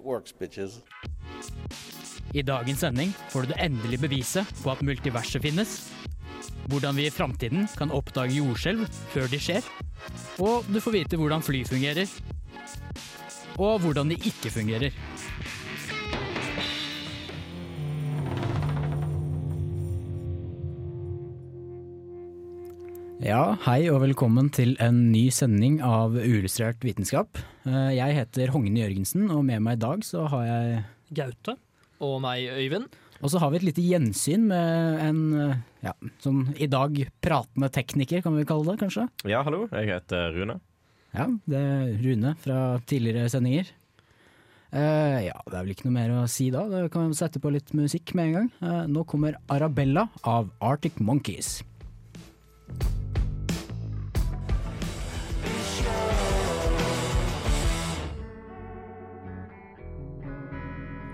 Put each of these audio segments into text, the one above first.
works, bitches. I dagens sending får du det endelige beviset på at multiverset finnes. Hvordan vi i framtiden kan oppdage jordskjelv før de skjer. Og du får vite hvordan fly fungerer. Og hvordan de ikke fungerer. Ja, hei og velkommen til en ny sending av Uillustrert vitenskap. Eh, Jeg heter Hogne Jørgensen, og med meg i dag så har jeg Gaute. Og meg, Øyvind. Og så har vi et lite gjensyn med en eh, ja, sånn i dag pratende tekniker, kan vi kalle det kanskje? Ja, hallo. Jeg heter Rune. Ja, det er Rune fra tidligere sendinger. Uh, ja, det er vel ikke noe mer å si da. Da kan vi sette på litt musikk med en gang. Uh, nå kommer Arabella av Arctic Monkeys.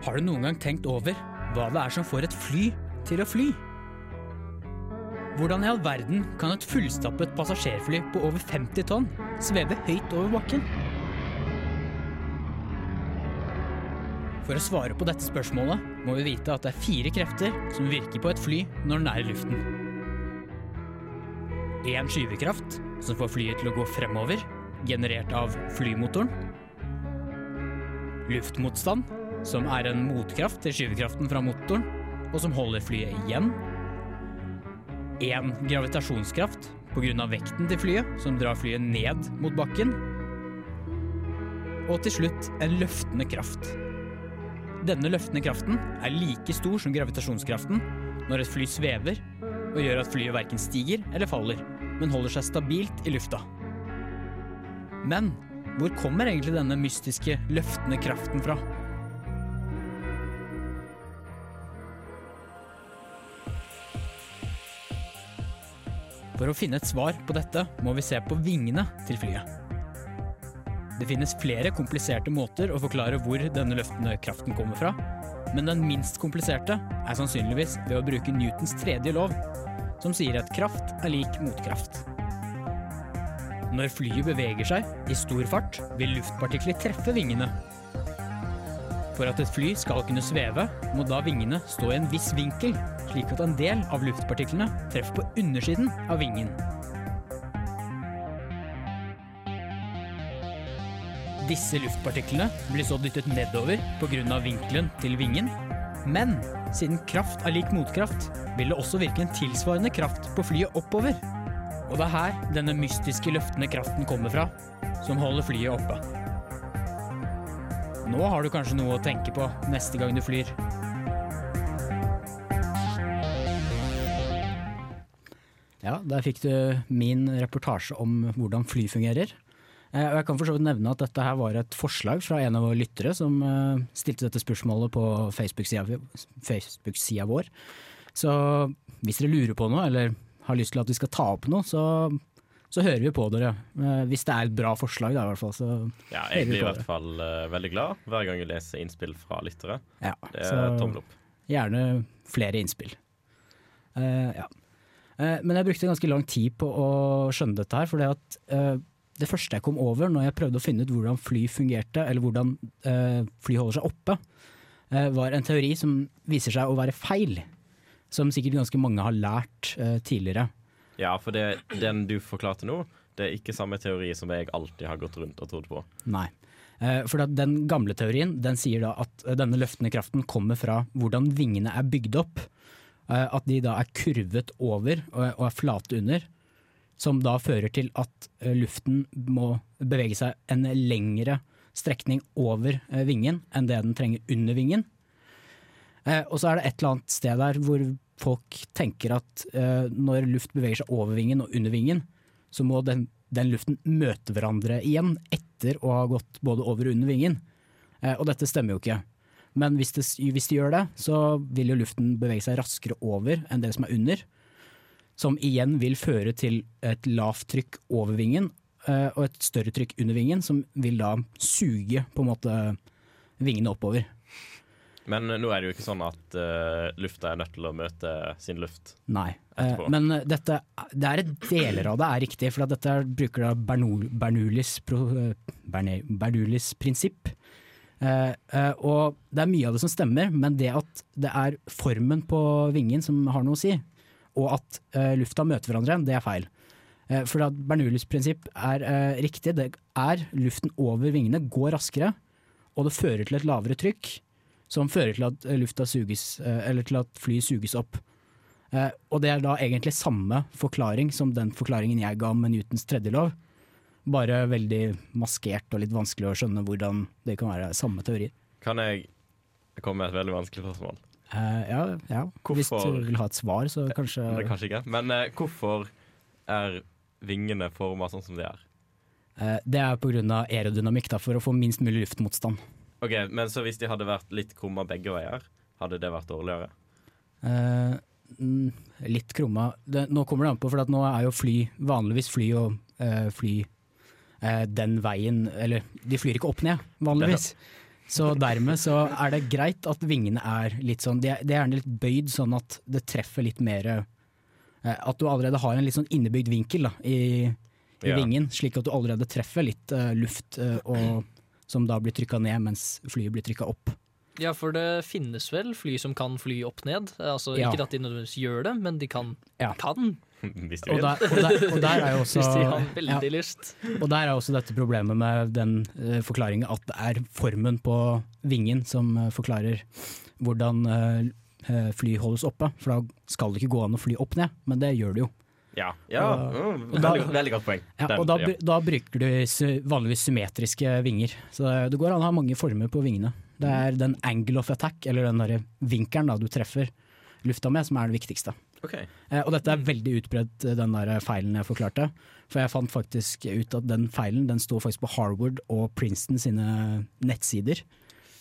Har du noen gang tenkt over hva det er som får et fly til å fly? Hvordan i all verden kan et fullstappet passasjerfly på over 50 tonn sveve høyt over bakken? For å svare på dette spørsmålet må vi vite at det er fire krefter som virker på et fly når den er i luften. Én skyvekraft, som får flyet til å gå fremover, generert av flymotoren. Luftmotstand, som er en motkraft til skyvekraften fra motoren, og som holder flyet igjen. En gravitasjonskraft pga. vekten til flyet, som drar flyet ned mot bakken. Og til slutt en løftende kraft. Denne løftende kraften er like stor som gravitasjonskraften når et fly svever, og gjør at flyet verken stiger eller faller, men holder seg stabilt i lufta. Men hvor kommer egentlig denne mystiske, løftende kraften fra? For å finne et svar på dette må vi se på vingene til flyet. Det finnes flere kompliserte måter å forklare hvor denne løftende kraften kommer fra, men den minst kompliserte er sannsynligvis ved å bruke Newtons tredje lov, som sier at kraft er lik motkraft. Når flyet beveger seg i stor fart, vil luftpartikler treffe vingene. For at et fly skal kunne sveve, må da vingene stå i en viss vinkel, slik at en del av luftpartiklene treffer på undersiden av vingen. Disse luftpartiklene blir så dyttet nedover pga. vinkelen til vingen. Men siden kraft er lik motkraft, vil det også virke en tilsvarende kraft på flyet oppover. Og det er her denne mystiske løftende kraften kommer fra, som holder flyet oppe. Nå har du kanskje noe å tenke på neste gang du flyr. Ja, der fikk du min reportasje om hvordan fly fungerer. Eh, Og jeg kan for så vidt nevne at dette her var et forslag fra en av våre lyttere som eh, stilte dette spørsmålet på Facebook-sida Facebook vår. Så hvis dere lurer på noe, eller har lyst til at vi skal ta opp noe, så, så hører vi på dere. Eh, Hvis det er et bra forslag, da, i hvert fall. Så Ja, jeg blir i hvert fall veldig glad hver gang jeg leser innspill fra lyttere. Ja, Det er tommel opp. Gjerne flere innspill. Uh, ja. Eh, men jeg brukte ganske lang tid på å skjønne dette her, for det første jeg kom over når jeg prøvde å finne ut hvordan fly fungerte, eller hvordan eh, fly holder seg oppe, eh, var en teori som viser seg å være feil. Som sikkert ganske mange har lært eh, tidligere. Ja, for det, den du forklarte nå, det er ikke samme teori som jeg alltid har gått rundt og trodd på. Nei. Eh, For den gamle teorien den sier da at eh, denne løftende kraften kommer fra hvordan vingene er bygd opp. Eh, At de da er kurvet over og er flate under. Som da fører til at eh, luften må bevege seg en lengre strekning over eh, vingen enn det den trenger under vingen. Og så er det et eller annet sted der hvor folk tenker at når luft beveger seg over vingen og under vingen, så må den, den luften møte hverandre igjen etter å ha gått både over og under vingen. Og dette stemmer jo ikke. Men hvis det, hvis det gjør det, så vil jo luften bevege seg raskere over enn det som er under. Som igjen vil føre til et lavt trykk over vingen eh, og et større trykk under vingen, som vil da suge på en måte vingene oppover. Men nå er det jo ikke sånn at uh, lufta er nødt til å møte sin luft. Nei. Eh, Etterpå. men dette, det er deler av det er riktig, for at dette er- bruker da Bernoul, Bernoullis, pro, eh, Bernoullis prinsipp. Eh, og det er mye av det som stemmer, men det at det er formen på vingen som har noe å si, og at eh, lufta møter hverandre, det er feil. For at prinsipp er riktig. Det er luften over vingene går raskere, og det fører til et lavere trykk, som fører til at lufta suges, eller til at flyet suges opp. Og det er da egentlig samme forklaring som den forklaringen jeg ga med Newtons tredje lov. Bare veldig maskert og litt vanskelig å skjønne hvordan det kan være samme teori. Kan jeg komme med et veldig vanskelig spørsmål? Uh, ja, ja. Hvis du vil ha et svar, så kanskje Det kanskje ikke. Men uh, hvorfor er vingene forma sånn som de er? Uh, Det er pga. aerodynamikk, da, for å få minst mulig luftmotstand. Ok, Men så hvis de hadde vært litt krumma begge veier, hadde det vært dårligere? Eh, mm, litt krumma. Det, nå kommer det an på, for nå er jo fly vanligvis fly og uh, fly eh, den veien Eller de flyr ikke opp ned, vanligvis. Så dermed så er det greit at vingene er litt sånn De er, de er gjerne litt bøyd, sånn at det treffer litt mer eh, At du allerede har en litt sånn innebygd vinkel da, i, i Ja. vingen, slik at du allerede treffer litt eh, luft, eh, og, som da blir trykka ned mens flyet blir trykka opp. Ja, for det finnes vel fly som kan fly opp ned. Altså, Ja. Ikke at de nødvendigvis gjør det, men de kan. Ja. kan hvis de Og der, og der, og der er jo også hvis de har ja. lyst. Og der er også dette problemet med den uh, forklaringen at det er formen på vingen som uh, forklarer hvordan eh, fly holdes oppe. For da skal det ikke gå an å fly opp ned, men det gjør det jo. Ja, ja Og- mm, veldig, veldig godt poeng. Ja, Den- og da, ja. da bruker du vanligvis symmetriske vinger. Så det- går an å ha mange former på vingene. Det er den angle of attack, eller den vinkelen du treffer lufta med, som er det viktigste. Ok. Eh, og dette er veldig utbredt, eh, den der feilen jeg forklarte. For jeg fant faktisk ut at den feilen den sto faktisk på Harvard og Princeton sine nettsider.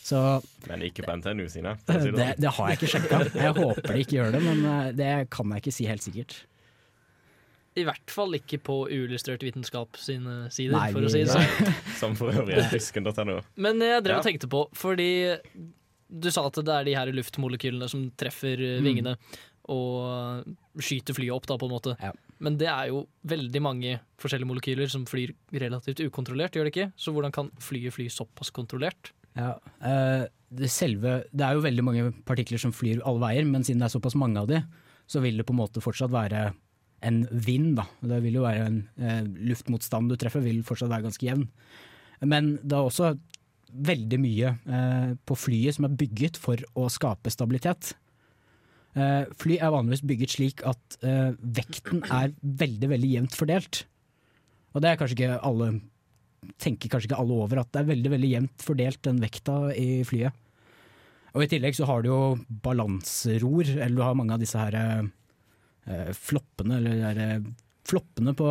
Så Men ikke på NTNU sine. si det, det sånn. det har jeg ikke sjekka. Jeg håper de ikke gjør det, men eh, det kan jeg ikke si helt sikkert. I hvert fall ikke på uillustrert vitenskap sine sider, Nei, for å si det sånn. Som for øvrig fisken.no. Men jeg drev og tenkte på, fordi du sa at det er de her luftmolekylene som treffer eh, Mm. vingene og skyter flyet opp, da, på en måte. Ja. Men det er jo veldig mange forskjellige molekyler som flyr relativt ukontrollert, gjør det ikke? Så hvordan kan flyet fly såpass kontrollert? Ja, eh, det, selve, det er jo veldig mange partikler som flyr alle veier, men siden det er såpass mange av de, så vil det på en måte fortsatt være en vind. Da. Det vil jo være en eh, luftmotstand du treffer, vil fortsatt være ganske jevn. Men det er også veldig mye eh, på flyet som er bygget for å skape stabilitet. Eh, fly er vanligvis bygget slik at eh, vekten er veldig, veldig jevnt fordelt. Og det er kanskje ikke alle tenker kanskje ikke alle over at det er veldig veldig jevnt fordelt den vekta i flyet. Og I tillegg så har du jo balanseror, eller du har mange av disse her eh, floppene, eller der, eh, floppene på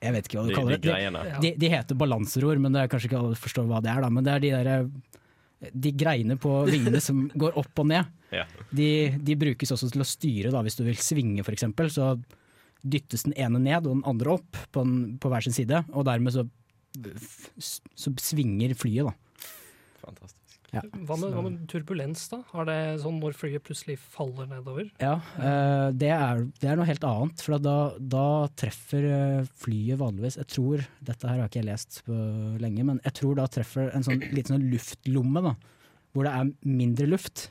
Jeg vet ikke hva du De, kaller de det. De, de heter balanseror, men det er kanskje ikke alle forstår hva det er. Da. Men det er de der de greiene på vingene som går opp og ned. Ja. De, de brukes også til å styre, da, hvis du vil svinge f.eks. Så dyttes den ene ned og den andre opp på, en, på hver sin side, og dermed så, så svinger flyet, da. Fantastisk. Ja. Hva med, hva med turbulens, da? Har det sånn når flyet plutselig faller nedover? Ja, eh, det, er, det er noe helt annet. For da, da treffer eh, flyet vanligvis Jeg tror, dette her har ikke jeg lest på lenge, men jeg tror da treffer en sånn liten sånn luftlomme, da. Hvor det er mindre luft.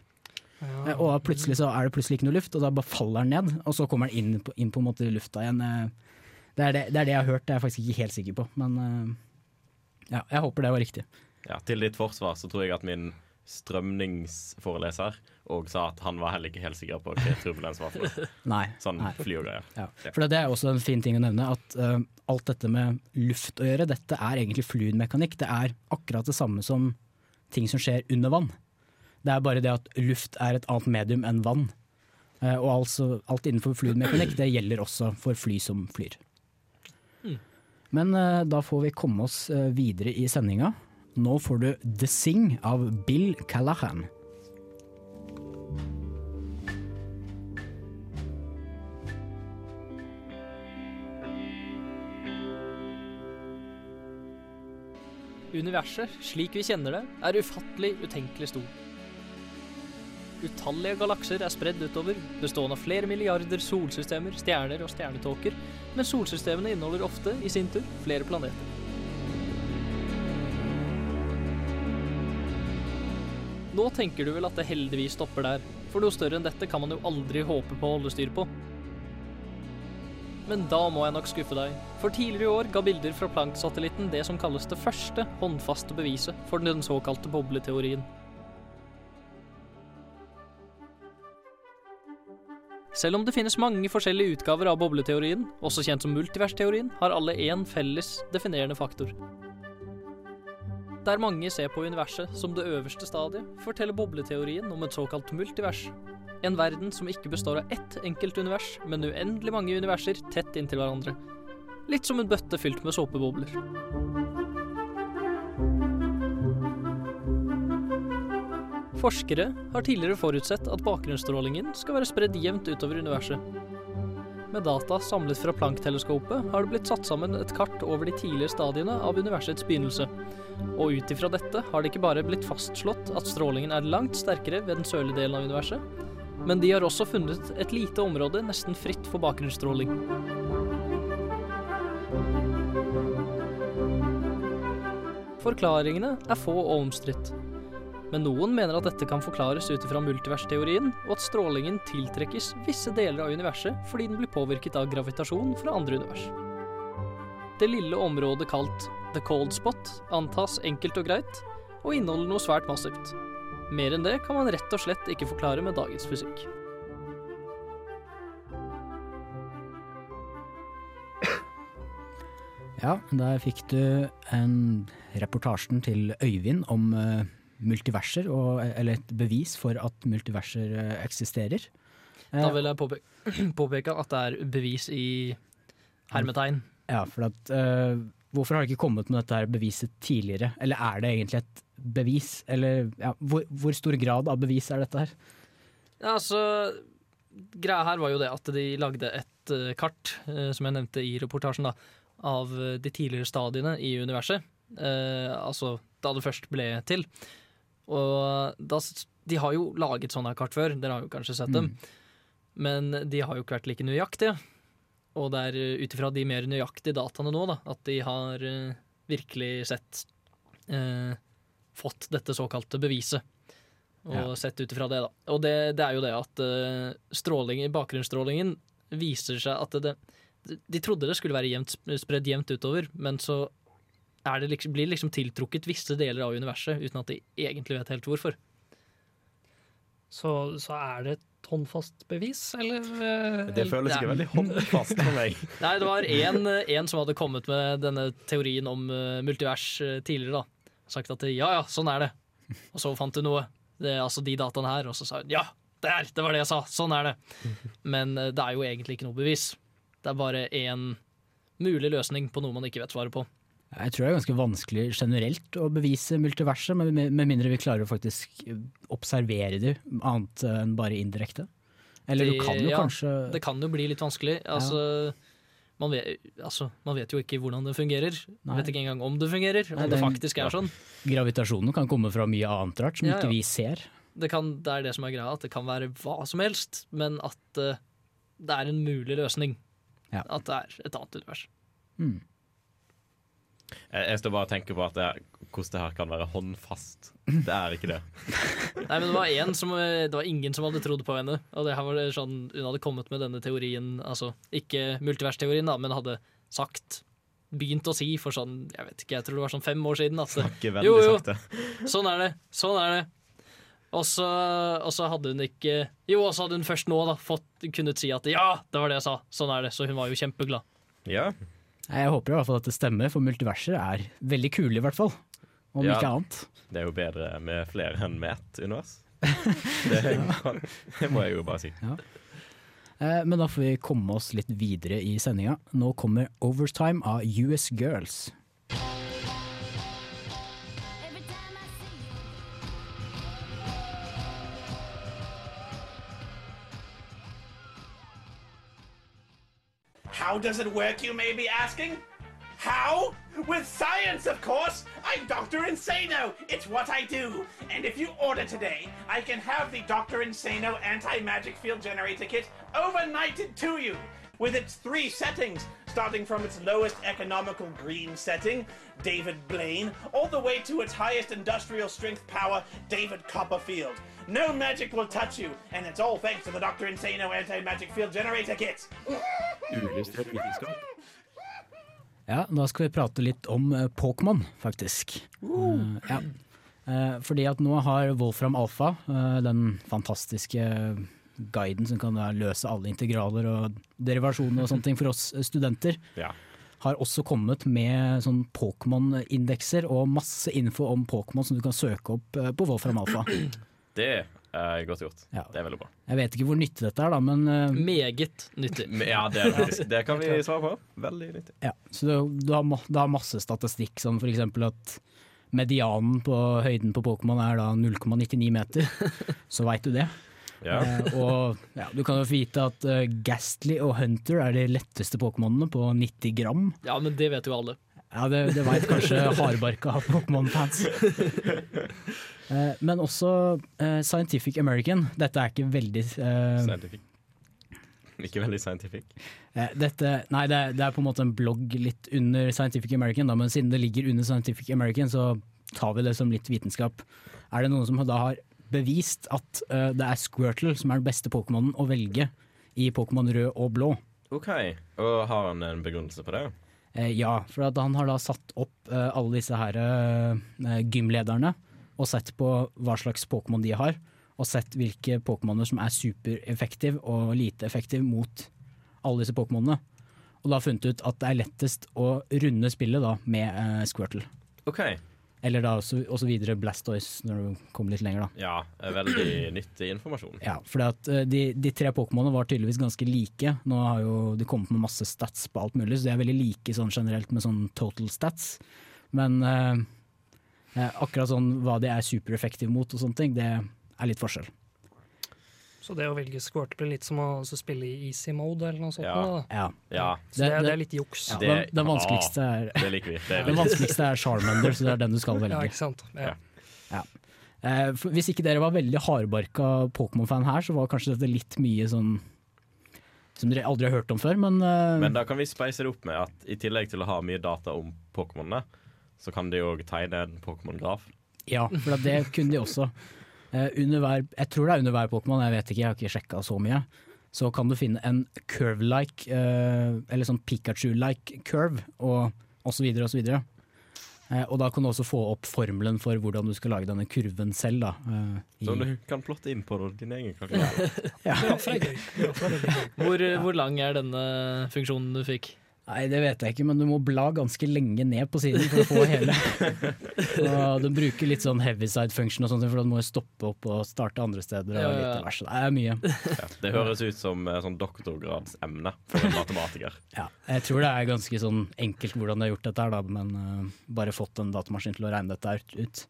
Ja. Og plutselig så er det plutselig ikke noe luft, og da bare faller den ned. Og så kommer den inn på, inn på en måte i lufta igjen. eh. Det er det, det er det jeg har hørt, det er jeg faktisk ikke helt sikker på. Men ja, jeg håper det var riktig. Ja, til ditt forsvar så tror jeg at min strømningsforeleser og sa at han var heller ikke helt sikker på hva turbulens var for noe. Nei. Sånn nei. fly og greier. Ja. Ja. For det er også en fin ting å nevne, at uh, alt dette med luft å gjøre, dette er egentlig fluidmekanikk. Det er akkurat det samme som ting som skjer under vann. Det er bare det at luft er et annet medium enn vann. Uh, og altså, alt innenfor fluidmekanikk det gjelder også for fly som flyr. Mm. Men uh, da får vi komme oss videre i sendinga nå får du The Sing av Bill Callahan. Universet, slik vi kjenner det, er ufattelig utenkelig stor. Utallige galakser er spredd utover, bestående av flere milliarder solsystemer, stjerner og stjernetåker, men solsystemene inneholder ofte, i sin tur, flere planeter. Nå tenker du vel at det heldigvis stopper der, for noe større enn dette kan man jo aldri håpe på å holde styr på. Men da må jeg nok skuffe deg, for tidligere i år ga bilder fra Planck-satellitten det som kalles det første håndfaste beviset for den såkalte bobleteorien. Selv om det finnes mange forskjellige utgaver av bobleteorien, også kjent som multiversteorien, har alle én felles definerende faktor. Der mange ser på universet som det øverste stadiet, forteller bobleteorien om et såkalt multivers. En verden som ikke består av ett enkelt univers, men uendelig mange universer tett inntil hverandre. Litt som en bøtte fylt med såpebobler. Forskere har tidligere forutsett at bakgrunnsstrålingen skal være spredd jevnt utover universet. Med data samlet fra Planck-teleskopet har det blitt satt sammen et kart over de tidligere stadiene av universets begynnelse. Og ut ifra dette har det ikke bare blitt fastslått at strålingen er langt sterkere ved den sørlige delen av universet, men de har også funnet et lite område nesten fritt for bakgrunnsstråling. Forklaringene er få og omstridt. Men noen mener at dette kan forklares ut ifra multiversteorien, og at strålingen tiltrekkes visse deler av universet fordi den blir påvirket av gravitasjon fra andre univers. Det lille området kalt the cold spot antas enkelt og greit, og inneholder noe svært massivt. Mer enn det kan man rett og slett ikke forklare med dagens fysikk. Ja, der fikk du en reportasjen til Øyvind om eh, multiverser, og, eller et bevis for at multiverser eh, eksisterer. Da vil jeg påpeke, påpeke at det er bevis i hermetegn. Ja, for at uh, Hvorfor har det ikke kommet med dette beviset tidligere? Eller er det egentlig et bevis? Eller ja, hvor, hvor stor grad av bevis er dette her? Ja, altså Greia her var jo det at de lagde et eh, kart, uh, som jeg nevnte i reportasjen, da, av eh, de tidligere stadiene i universet. Uh, altså da det først ble til. Og da, de har jo laget sånne kart før, dere har jo kanskje sett dem. Men de har jo ikke vært like nøyaktige. Og det er eh, ut ifra de mer nøyaktige dataene nå, da, at de har uh, virkelig sett uh, Fått dette såkalte beviset. Og Ja. sett ut ifra det, da. Og det, det er jo det at uh, stråling, bakgrunnsstrålingen viser seg at det, det De trodde det skulle være jevnt, spredd jevnt utover, men så det liksom, blir liksom tiltrukket visse deler av universet uten at de egentlig vet helt hvorfor. Så, så er det et håndfast bevis, eller? eh, Det føles ikke veldig håndfast for meg. Nei, det var en, en som hadde kommet med denne teorien om eh, multivers eh, tidligere. da. Sagt at ja, ja, sånn er det. Og så fant du noe. Det altså de dataene her. Og så sa hun ja, der! Det var det jeg sa! Sånn er det. Men det er jo egentlig ikke noe bevis. Det er bare én mulig løsning på noe man ikke vet svaret på. Jeg tror det er ganske vanskelig generelt å bevise multiverset, med, mindre vi klarer å faktisk observere det, annet enn bare indirekte. Eller du kan jo ja, kanskje Det kan jo bli litt vanskelig. Altså, man, vet, altså, man vet jo ikke hvordan det fungerer. Nei. Man vet ikke engang om det fungerer. Om Nei, det det faktisk er sånn. Gravitasjonen kan komme fra mye annet rart som Ja, ikke ja. vi ser. Det, kan, det er det som er greia, at det kan være hva som helst, men at uh, det er en mulig løsning. Ja. At det er et annet univers. Mm. Jeg, jeg står bare og tenker på at er- hvordan det her kan være håndfast. Det er ikke det. Nei, men det var, en som, det var ingen som hadde trodd på henne. Og det her var det sånn, Hun hadde kommet med denne teorien, altså ikke multiversteorien, da, men hadde sagt Begynt å si for sånn, jeg vet ikke, jeg tror det var sånn fem år siden. At, veldig jo, jo, sakte. sånn er det. Sånn er det. Og så, hadde hun ikke Jo, og så hadde hun først nå da fått, kunnet si at ja, det var det jeg sa. Sånn er det. Så hun var jo kjempeglad. Ja. Jeg håper i hvert fall at det stemmer, for multiverser er veldig kule i hvert fall. Om Ja. ikke annet. Det er jo bedre med flere enn med ett univers. Det, det må jeg jo bare si. Eh, Men da får vi komme oss litt videre i sendinga. Nå kommer Overtime av US Girls. How does it work, you may be asking? How? With science, of course! I'm Dr. Insano! It's what I do! And if you order today, I can have the Dr. Insano anti magic field generator kit overnighted to you! With its three settings, starting from its lowest economical green setting, David Blaine, all the way to its highest industrial strength power, David Copperfield. No magic will touch you, and it's all thanks to the Dr. Insano anti magic field generator kit! Uillustrert vitenskap. Ja, da skal vi prate litt om eh, Pokémon, faktisk. Uh, ja. uh, fordi at nå har Wolfram Alpha, eh, den fantastiske guiden som kan løse alle integraler og derivasjoner og sånne ting for oss studenter, Ja. har også kommet med sånn Pokémon-indekser og masse info om Pokémon som du kan søke opp på Wolfram Alpha. Det er godt gjort. Ja. Det er veldig bra. Jeg vet ikke hvor nyttig dette er, da, men uh, Meget nyttig. Ja, det er faktisk Det kan vi svare på. Veldig nyttig. Ja, så du, du, har, du har masse statistikk, som eksempel at medianen på høyden på Pokémon er da 0,99 meter. Så veit du det. Ja. Uh, og ja, du kan jo vite at Gastly og Hunter er de letteste Pokémonene på 90 gram. Ja, men det vet jo alle. Ja, det, det veit kanskje hardbarka Pokémon-fans. Eh, men også eh, Scientific American. Dette er ikke veldig eh, Scientific. Ikke veldig scientific. Eh, Dette, nei, det er, det er på en måte en blogg litt under Scientific American, da, men siden det ligger under Scientific American, så tar vi det som litt vitenskap. Er det noen som da har bevist at eh, det er Squirtle som er den beste Pokémonen å velge i Pokémon rød og blå? OK. Og har han en begrunnelse på det? Eh, ja, for han har da satt opp eh, alle disse her eh, gymlederne og sett på hva slags Pokémon de har, og sett hvilke Pokémoner som er supereffektive og lite effektive mot alle disse Pokémonene. Og da funnet ut at det er lettest å runde spillet da med Squirtle. OK. Eller da videre Blastoise når du kommer litt lenger, da. Ja, eh, veldig nyttig informasjon. Ja, for de, de tre Pokémonene var tydeligvis ganske like. Nå har jo de kommet med masse stats på alt mulig, så de er veldig like sånn generelt med sånn total stats. Men eh, eh, akkurat sånn hva de er supereffektive mot og sånne ting, det er litt forskjell. Så det å velge squirt blir litt som å altså, spille i easy mode eller noe sånt. Ja. Da. Ja. Ja. Så det, er- det er litt juks. Ja, Det- den, den vanskeligste er Det liker vi. Det er Den vanskeligste er Charmander, så det er den du skal Ja, velge. ikke sant. Ja. Ja. Eh, for hvis ikke dere var veldig hardbarka Pokémon-fan her, så var kanskje dette litt mye sånn som dere aldri har hørt om før, men, eh, Men da kan vi speise det opp med at i tillegg til å ha mye data om Pokémonene, så kan de òg tegne en Pokémon-graf. Ja, for det kunne de også. Eh, under hver, jeg tror det er under hver Pokémon, jeg vet ikke, jeg har ikke sjekka så mye. Så kan du finne en curve-like, eh, eller sånn Pikachu-like curve, og, osv. så videre og så videre. Eh, og da kan du også få opp formelen for hvordan du skal lage denne kurven selv. Da, eh, i- Som du kan plotte inn på din egen karriere. ja. Hvor, hvor lang er denne funksjonen du fikk? Nei, det vet jeg ikke, men du må bla ganske lenge ned på siden for å få hele. og de bruker litt sånn heavyside function og sånt, for da må jo stoppe opp og starte andre steder. Og litt vers. Det er mye. Ja, det høres ut som eh, sånn doktorgradsemne for en matematiker. Ja, jeg tror det er ganske sånn enkelt hvordan de har gjort dette, her, da, men uh, bare fått en datamaskin til å regne dette ut.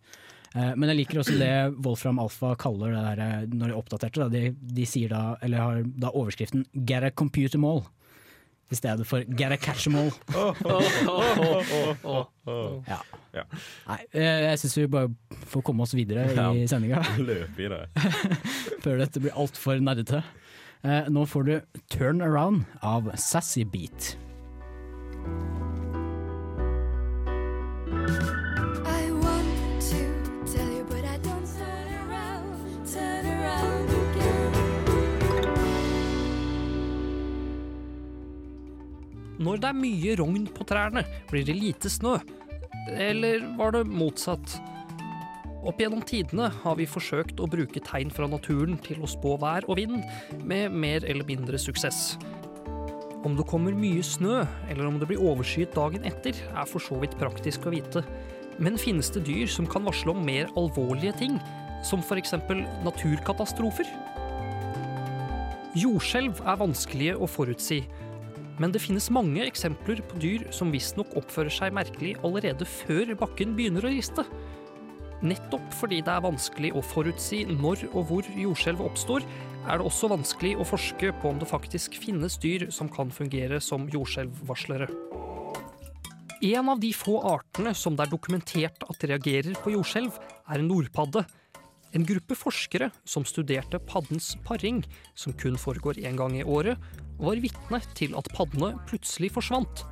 Eh, men jeg liker også det Wolfram Alpha kaller det der, når de oppdaterte. Da. De, de sier da, eller har da overskriften 'Get a computer mall' i stedet for 'Get a catch 'em all'. Ja. Ja. Nei, eh, jeg syns vi bare får komme oss videre Ja. i sendinga før dette blir altfor nerdete. Eh, nå får du 'Turn Around' av Sassy Beat. Når det er mye rogn på trærne, blir det lite snø. Eller var det motsatt? Opp gjennom tidene har vi forsøkt å bruke tegn fra naturen til å spå vær og vind, med mer eller mindre suksess. Om det kommer mye snø, eller om det blir overskyet dagen etter, er for så vidt praktisk å vite. Men finnes det dyr som kan varsle om mer alvorlige ting, som f.eks. naturkatastrofer? Jordskjelv er vanskelige å forutsi, men det finnes mange eksempler på dyr som visstnok oppfører seg merkelig allerede før bakken begynner å riste. Nettopp fordi det er vanskelig å forutsi når og hvor jordskjelv oppstår, er det også vanskelig å forske på om det faktisk finnes dyr som kan fungere som jordskjelvvarslere. En av de få artene som det er dokumentert at reagerer på jordskjelv, er nordpadde. En gruppe forskere som studerte paddens paring, som kun foregår én gang i året, var vitne til at paddene plutselig forsvant.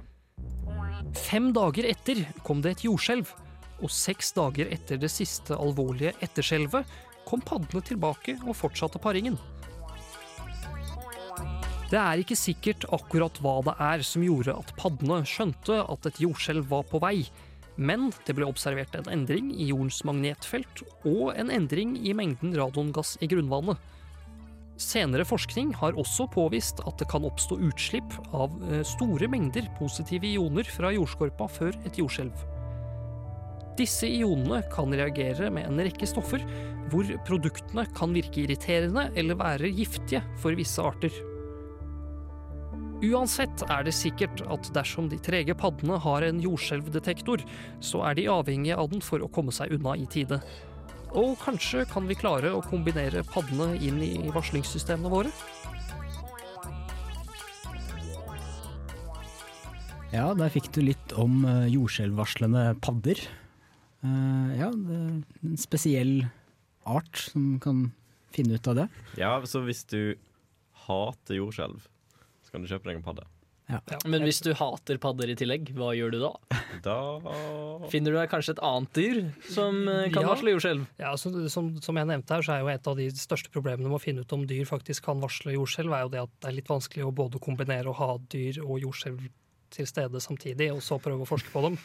Fem dager etter kom det et jordskjelv, og seks dager etter det siste alvorlige etterskjelvet kom paddene tilbake og fortsatte paringen. Det er ikke sikkert akkurat hva det er som gjorde at paddene skjønte at et jordskjelv var på vei, men det ble observert en endring i jordens magnetfelt og en endring i mengden radongass i grunnvannet. Senere forskning har også påvist at det kan oppstå utslipp av eh, store mengder positive ioner fra jordskorpa før et jordskjelv. Disse ionene kan reagere med en rekke stoffer, hvor produktene kan virke irriterende eller være giftige for visse arter. Uansett er det sikkert at dersom de trege paddene har en jordskjelvdetektor, så er de avhengige av den for å komme seg unna i tide. Og kanskje kan vi klare å kombinere paddene inn i varslingssystemene våre? Ja, der fikk du litt om eh, jordskjelvvarslende padder. Eh, ja, det er en spesiell art som kan finne ut av det. Ja, så hvis du hater jordskjelv, så kan du kjøpe deg en padde. Men hvis du hater padder i tillegg, hva gjør du da? Da Finner du deg kanskje et annet dyr som eh, kan Ja. varsle jordskjelv? Ja, som, som, som jeg nevnte her, så er jo et av de største problemene med å finne ut om dyr faktisk kan varsle jordskjelv, er jo det at det er litt vanskelig å både kombinere å ha dyr og jordskjelv til stede samtidig, og så prøve å forske på dem.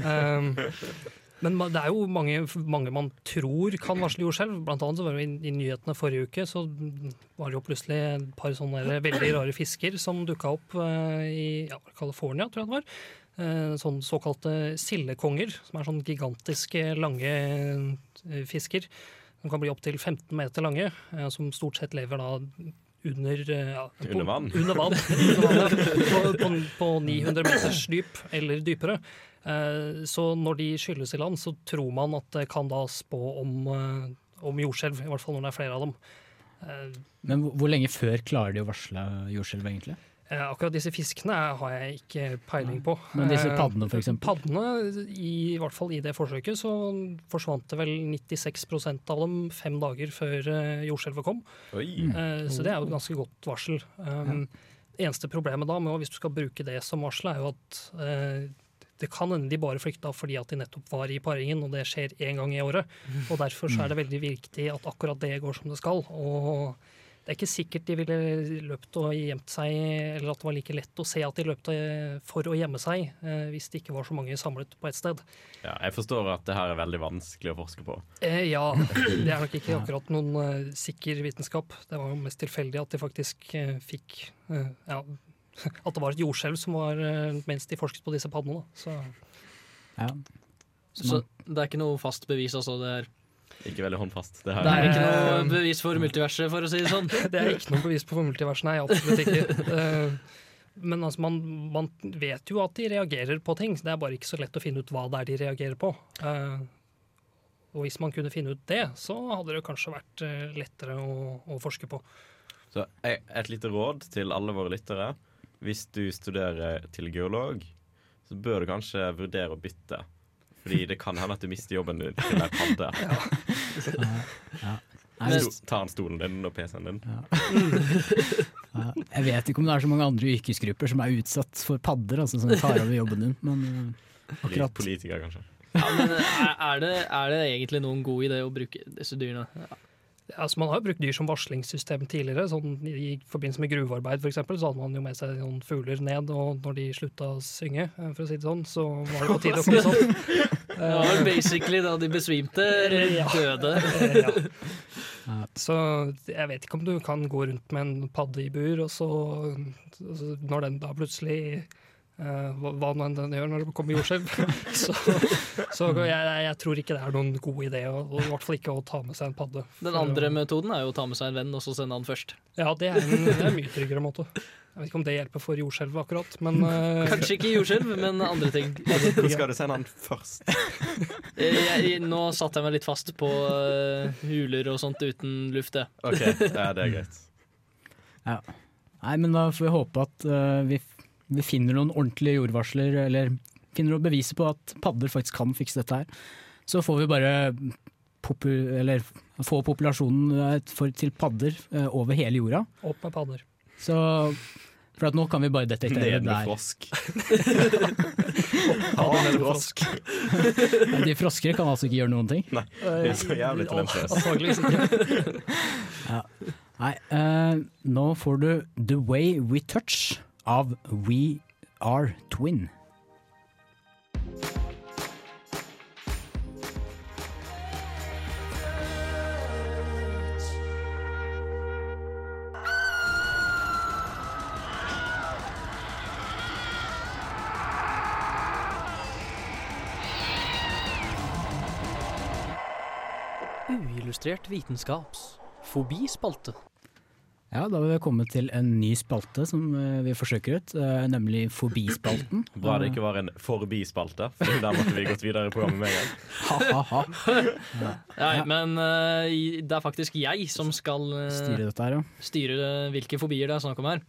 um, men det er jo mange, mange man tror kan varsle jordskjelv. Blant annet så var det i, i nyhetene forrige uke så var det jo plutselig et par sånne veldig rare fisker som dukka opp eh, i ja, California, tror jeg det var. Sånne sånn såkalte sildekonger, som er sånn gigantiske, lange eh, fisker. Som kan bli opptil 15 meter lange, eh, som stort sett lever da under eh, ja, på- Under vann. Under vann. Under vannet, på, på, på 900 meters dyp eller dypere. Eh, Så når de skylles i land, så tror man at det kan da spå om, eh, om jordskjelv. I hvert fall når det er flere av dem. Eh, Men hvor, hvor lenge før klarer de å varsle jordskjelv, egentlig? Eh, Akkurat disse fiskene har jeg ikke peiling på. Men disse Eh, paddene, for eksempel? Paddene, i, i hvert fall i det forsøket, så forsvant det vel 96% av dem fem dager før eh, jordskjelvet kom. Oi. Eh, Så det er jo et ganske godt varsel. Um, Det eneste problemet da med å, hvis du skal bruke det som varsel, er jo at eh, det kan hende de bare flykta fordi at de nettopp var i paringen, og det skjer én gang i året. Og derfor så er det veldig viktig at akkurat det går som det skal. Og det er ikke sikkert de ville løpt og gjemt seg, eller at det var like lett å se at de løp for å gjemme seg, eh, hvis det ikke var så mange samlet på ett sted. Ja, jeg forstår at det her er veldig vanskelig å forske på. Eh, ja, det er nok ikke akkurat noen eh, sikker vitenskap. Det var jo mest tilfeldig at de faktisk eh, fikk eh, ja, At det var et jordskjelv som var eh, mens de forsket på disse paddene. Da. Så Ja. Så det er ikke noe fast bevis, altså? Det er, Ikke veldig håndfast. Det det er ikke noe bevis for multiverset, for å si det sånn? det er ikke noe bevis på multiverset, nei. Absolutt ikke. Eh, Men altså, man, man vet jo at de reagerer på ting. Det er bare ikke så lett å finne ut hva det er de reagerer på. Eh, Og hvis man kunne finne ut det, så hadde det kanskje vært eh, lettere å, å forske på. Så et lite råd til alle våre lyttere. Hvis du studerer til geolog, så bør du kanskje vurdere å bytte. Fordi det kan hende at du mister jobben din til ei padde. Ja. Sto- Tar han stolen din og PC-en din? Ja, jeg vet ikke om det er så mange andre yrkesgrupper som er utsatt for padder, altså, som tar over jobben din, men eh, akkurat Politiker, kanskje. Ja, men er, er, det, er det egentlig noen god idé å bruke disse dyrene? Ja. Altså, man har jo brukt dyr som varslingssystem tidligere. Sånn, I forbindelse med gruvearbeid for eksempel, så hadde man jo med seg noen fugler ned, og når de slutta å synge, eh, for å si det sånn, så var det på tide å komme sånn. Det var vel basically da de besvimte eller Ja. døde. Ja. Så jeg vet ikke om du kan gå rundt med en padde i bur, og så, når den da plutselig hva, hva nå enn den gjør når det kommer jordskjelv, så, så jeg, jeg tror ikke det er noen god idé, og, og i hvert fall ikke å ta med seg en padde. Den andre metoden er jo å ta med seg en venn og så sende han først. Ja, det er en, det er en mye tryggere måte. Jeg vet ikke om det hjelper for jordskjelv akkurat, men uh... Kanskje ikke jordskjelv, men andre ting. Hvor skal du sende han først? Jeg, jeg, nå satte jeg meg litt fast på uh, huler og sånt uten luft, jeg. OK, ja, det er greit. Ja. Nei, men da får vi håpe at uh, vi, vi finner noen ordentlige jordvarsler, eller finner noen beviser på at padder faktisk kan fikse dette her, så får vi bare popu eller få populasjonen eh, for, til padder eh, over hele jorda. Opp med padder. Så for at nå kan vi bare detektere Ned med der. frosk. Med frosk. Men De froskere kan altså ikke gjøre noen ting? Nei, de er så jævlig talentløse. Ja. Nei, uh, nå får du The Way We Touch av We Are Twin. Uillustrert vitenskaps fobispalte. Ja, da har vi kommet til en ny spalte som eh, vi forsøker ut, eh, nemlig Forbispalten. Bra det ikke var en forbispalte, for der måtte vi gått videre i programmet med en gang. Ha-ha-ha. Ja. Nei, men eh, det er faktisk jeg som skal Styre dette her, ja. styre hvilke fobier det er snakk om her.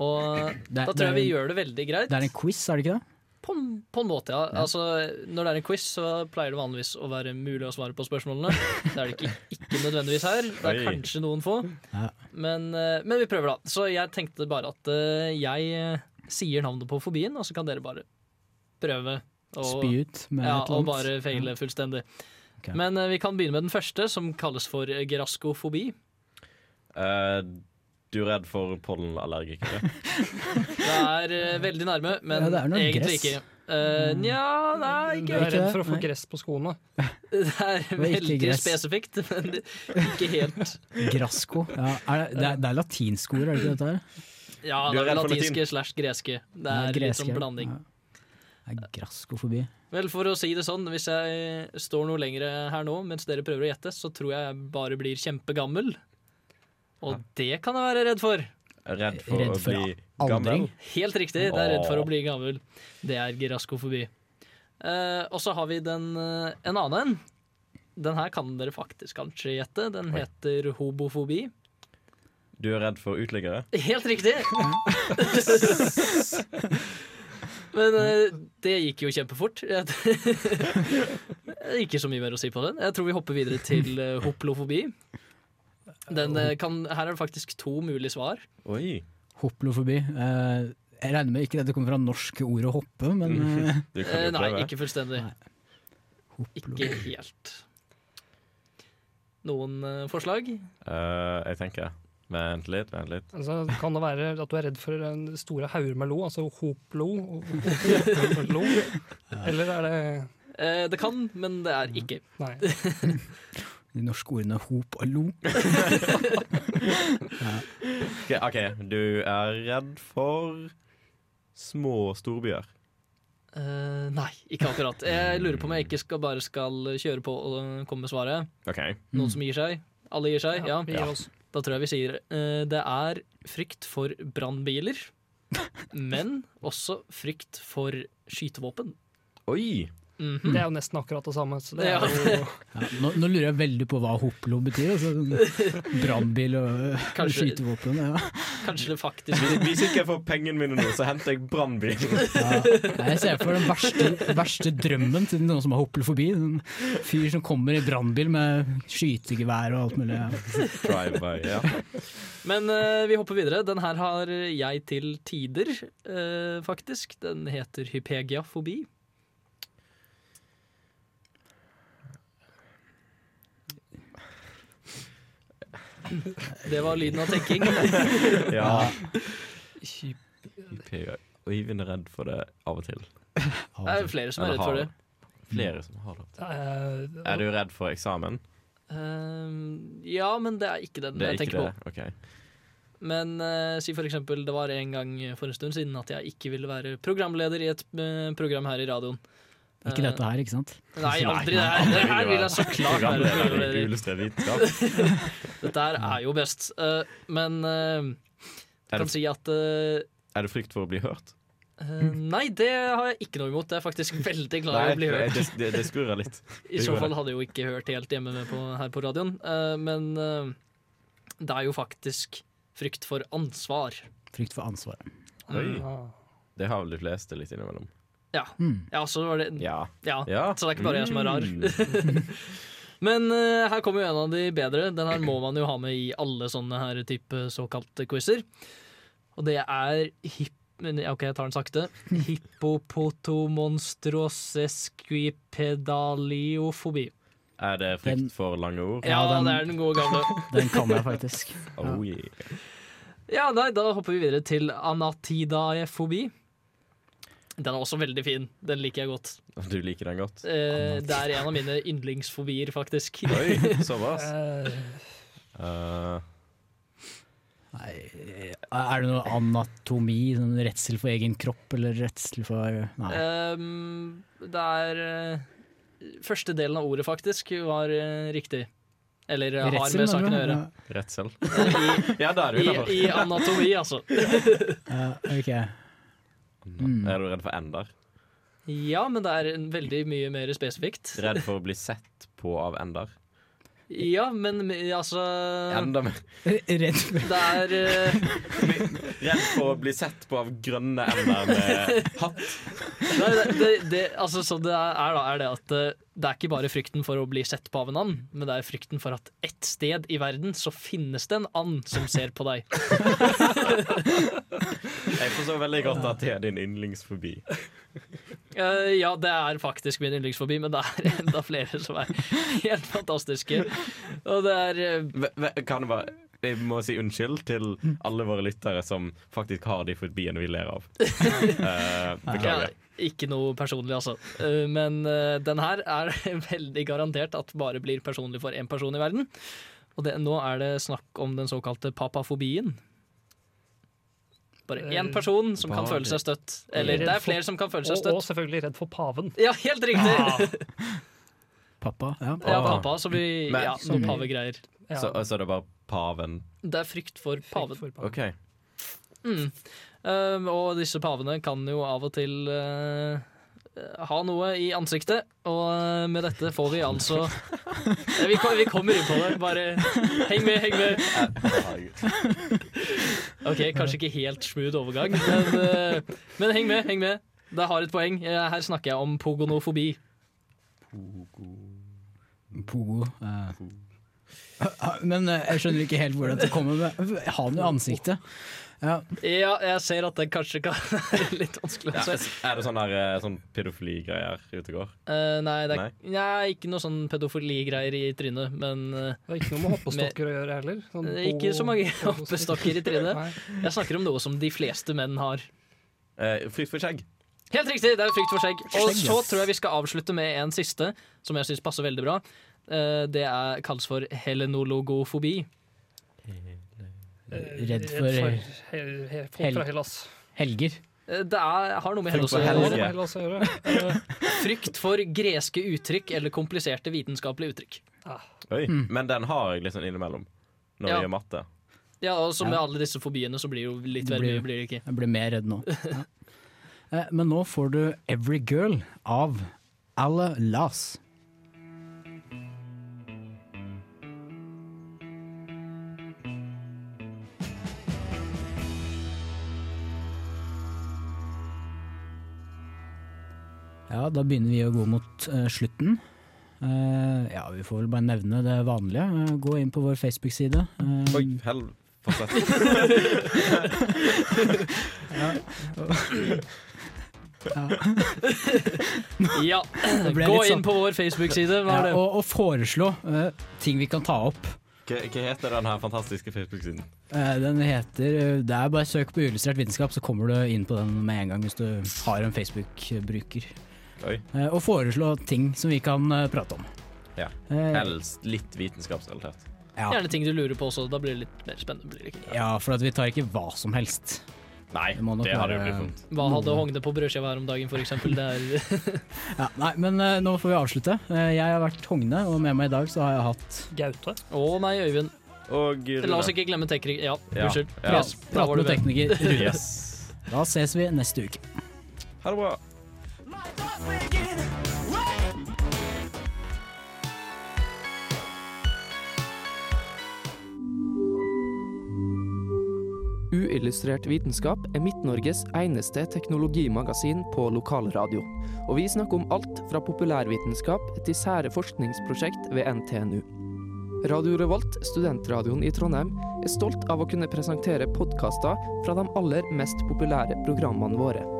Og er- da tror jeg vi gjør det veldig greit. Det er en quiz, er det ikke det? På, en- på en måte, ja. Altså, når det er en quiz, så pleier det vanligvis å være mulig å svare på spørsmålene. Det er det ikke, ikke nødvendigvis her. Det er kanskje noen få. Ja. Men, eh, men vi prøver, da. Så jeg tenkte bare at eh, jeg eh, sier navnet på fobien, og så kan dere bare prøve å Spy ut med ja, et eller og bare feile fullstendig. Okay. Men vi kan begynne med den første, som kalles for geraskofobi. Eh, du er redd for pollenallergikere? Det er uh, veldig nærme, men Ja, det er noe egentlig gress. ikke. Uh, Nja, nei, Du er redd for å få Nei. gress på skoene. Det er ikke veldig gress. spesifikt, men ikke helt. Grasko. Ja, er det, det, er, det er latinske ord, er det ikke dette her? Ja, det er er latinske latin? slash greske. Det er er litt greske, sånn blanding. Ja. Det er graskofobi. Vel, for å si det sånn, hvis jeg står noe lengre her nå mens dere prøver å gjette, så tror jeg jeg bare blir kjempegammel. Og det kan jeg være redd for. Redd for Redd å bli aldring. gammel? Helt riktig, det er redd for å bli gammel. Det er giraskofobi. Uh, og så har vi den, uh, en annen en. Den her kan dere faktisk kanskje gjette. Den Oi. heter hobofobi. Du er redd for uteliggere? Helt riktig! Men uh, det gikk jo kjempefort. Ikke så mye mer å si på den. Jeg tror vi hopper videre til uh, hoplofobi. Den, eh, kan, her er det faktisk to mulige svar. Oi. Hoplofobi. Eh, jeg regner med ikke dette kommer fra norske ord å hoppe, men eh, Eh, nei, ikke fullstendig. Nei. Ikke helt. Noen eh, forslag? Uh, jeg tenker Vent litt, vent litt. Altså, kan det være at du er redd for en store hauger med lo, altså hoplo? hoplo Eller er det Eh, det kan, men det er ikke. Nei. De norske ordene hop og lo. Ok, ok, du er redd for små storbyer. Uh, nei, ikke akkurat. Jeg lurer på om jeg ikke skal, bare skal kjøre på og komme med svaret. Okay. Noen som gir seg? Alle gir seg? Ja. ja. Da tror jeg vi sier uh, det er frykt for brannbiler, men også frykt for skytevåpen. Oi! Mhm. Det er jo nesten akkurat det samme. Så det Ja. er jo Ja, nå, nå lurer jeg veldig på hva hoplo betyr. Altså, sånn Brannbil og eh, Kanskje- skytevåpen. Ja. Kanskje det faktisk Hvis- ikke jeg får pengene mine nå, så henter jeg brannbil. Ja. Jeg ser for den verste, verste drømmen til noen som har hoplofobi. En fyr som kommer i brannbil med skytegevær og alt mulig. Ja. Drive-by, ja. Men uh, vi hopper videre. Den her har jeg til tider, uh, faktisk. Den heter hypegiafobi. Det var lyden av tenking. ja. Og Øyvind er redd for det av og til. Det er flere som er redd for det. Flere som har det. Er du redd for eksamen? Eh, ja, men det er ikke den Det er jeg ikke tenker det? på. OK. Men uh, si for eksempel det var en gang for en stund siden at jeg ikke ville være programleder i et uh, program her i radioen. Ikke dette her, ikke sant? Nei, aldri. Det, her- det her vil jeg så klart være. Dette her er jo best. Eh, men eh, Er kan si at eh, er det frykt for å bli hørt? eh, Nei, det har jeg ikke noe imot. Jeg er faktisk veldig glad i å bli hørt. det, det, det skurrer litt. I så fall hadde jeg jo ikke hørt helt hjemme med på, her på radioen. Eh, men eh, det er jo faktisk frykt for ansvar. Frykt for ansvaret. Oi. Det har vel de fleste litt innimellom. Ja. Mm. ja, så var det Ja. Ja, Ja. Så det er ikke bare jeg som er rar. Mm. Men uh, her kommer jo en av de bedre. Den her må man jo ha med i alle sånne her type såkalte quizer. Og det er hip... OK, jeg tar den sakte. Hippopotomonstrosesquipedaliofobi. Er det frykt for lange ord? Ja, den- det er den gode gamle. Den kan jeg faktisk. Oh, yeah. Ja, nei, da hopper vi videre til anatidaefobi. Den er også veldig fin. Den liker jeg godt. Du liker den godt? Eh, det er en av mine yndlingsfobier, faktisk. Oi, såpass. Eh, Uh, Nei, er det noe anatomi? Sånn redsel for egen kropp, eller redsel for Nei. Um, det er eh, Første delen av ordet, faktisk, var riktig. Eller har med saken å gjøre. redsel. I, Ja, da er du i. I anatomi, altså. uh, ok. Mm. Er du redd for ender? Ja, men det er veldig mye mer spesifikt. Redd for å bli sett på av ender? Ja, men altså Enda mer Redd for Det er eh, Redd for å bli sett på av grønne ender med hatt? Nei, det, det, det, altså, sånn det er, da, er det at eh, det er ikke bare frykten for å bli sett på av en and, men det er frykten for at ett sted i verden så finnes det en and som ser på deg. Jeg forstår veldig godt at det er din yndlingsfobi. Uh, ja, det er faktisk min yndlingsfobi, men det er enda flere som er helt fantastiske. Og det er ve- Kan det bare jeg må si unnskyld til alle våre lyttere som faktisk har de fobiene vi ler av. Uh, beklager. ja, ikke noe personlig, altså. Eh, men eh, den her er veldig garantert at bare blir personlig for én person i verden. Og det, nå er det snakk om den såkalte papafobien. Bare én person som kan føle seg støtt. Eller det er flere som kan føle seg Og, og selvfølgelig redd for paven. Ja, helt riktig! pappa. Ja. Ja, Ah. pappa, så vi, Men- ja, noen pavegreier. Ja. Så, så det er bare paven. Det er frykt for paven. For paven. OK. Mm. Um, og disse pavene kan jo av og til uh, ha noe i ansiktet, og uh, med dette får vi altså Eh, vi, vi kommer inn på det, bare heng med, heng med. OK, kanskje ikke helt smooth overgang, men, uh, men heng med, heng med. Det har et poeng. Eh, Her snakker jeg om pogonofobi. Pogo. Pogo Men eh, jeg skjønner ikke helt hvordan det kommer med Ha noe i ansiktet. Ja. Ja, jeg ser at det kanskje kan være litt vanskelig Ja, er det sånn, der, eh, sånn pedofili-greier ute og går? Uh, nei, det er nei, ikke noe sånn pedofiligreier i trynet, men uh, ikke noe med hoppestokker å gjøre heller. Sånn Ikke så mange hoppestokker i trynet. Jeg snakker om noe som de fleste menn har. Uh, frykt for skjegg. Helt riktig, det er frykt for skjegg. Og så tror jeg vi skal avslutte med en siste, som jeg syns passer veldig bra. Eh, Det er, kalles for helenologofobi. Redd for he- he- Folk Hel- fra Hellas. helger. Eh, Det er, har noe med Hellas å gjøre. gjøre. Frykt for greske uttrykk eller kompliserte vitenskapelige uttrykk. Oi, Mm. Men den har jeg liksom innimellom. Når Ja. jeg gjør matte. Ja, og så med Ja. alle disse fobiene så blir det jo litt Det blir- mye, blir det ikke. Jeg blir mer redd nå. Ja. Eh, Men nå får du 'Every Girl' av Alle Las. Ja, da begynner vi å gå mot uh, slutten. Uh, ja, vi får vel bare nevne det vanlige. Uh, gå inn på vår Facebook-side. Oi, hell... Fortsett. Ja, ja. ble Gå inn sånn- på vår Facebook-side. Ja, og, og foreslå uh, ting vi kan ta opp. Hva, hva heter den her fantastiske Facebook-siden? Uh, Den heter uh, Det er bare søk på illustrert vitenskap, så kommer du inn på den med en gang hvis du har en Facebook-bruker. Oi. Eh, Og foreslå ting som vi kan eh, prate om. Ja. Eh, Helst litt vitenskapsrelatert. Ja. Gjerne ting du lurer på også. Da blir det litt mer spennende. Blir det ikke? Ja, for at vi tar ikke hva som helst. Nei, Det det hadde jo blitt vondt. Hva hadde. Hogne på brødskiva her om dagen? Er Ja, nei, men uh, nå får vi avslutte. Uh, Jeg har vært Hogne, og med meg i dag så har jeg hatt Gaute. Og meg, Øyvind. Og La oss ikke glemme teknikk... Ja, Ja. unnskyld. Ja. Du med. tekniker Yes. Da ses vi neste uke. Ha det bra. Uillustrert vitenskap er Midt-Norges eneste teknologimagasin på lokalradio. Og vi snakker om alt fra populærvitenskap til sære forskningsprosjekt ved NTNU. Radio Revolt, studentradioen i Trondheim, er stolt av å kunne presentere podkaster fra de aller mest populære programmene våre.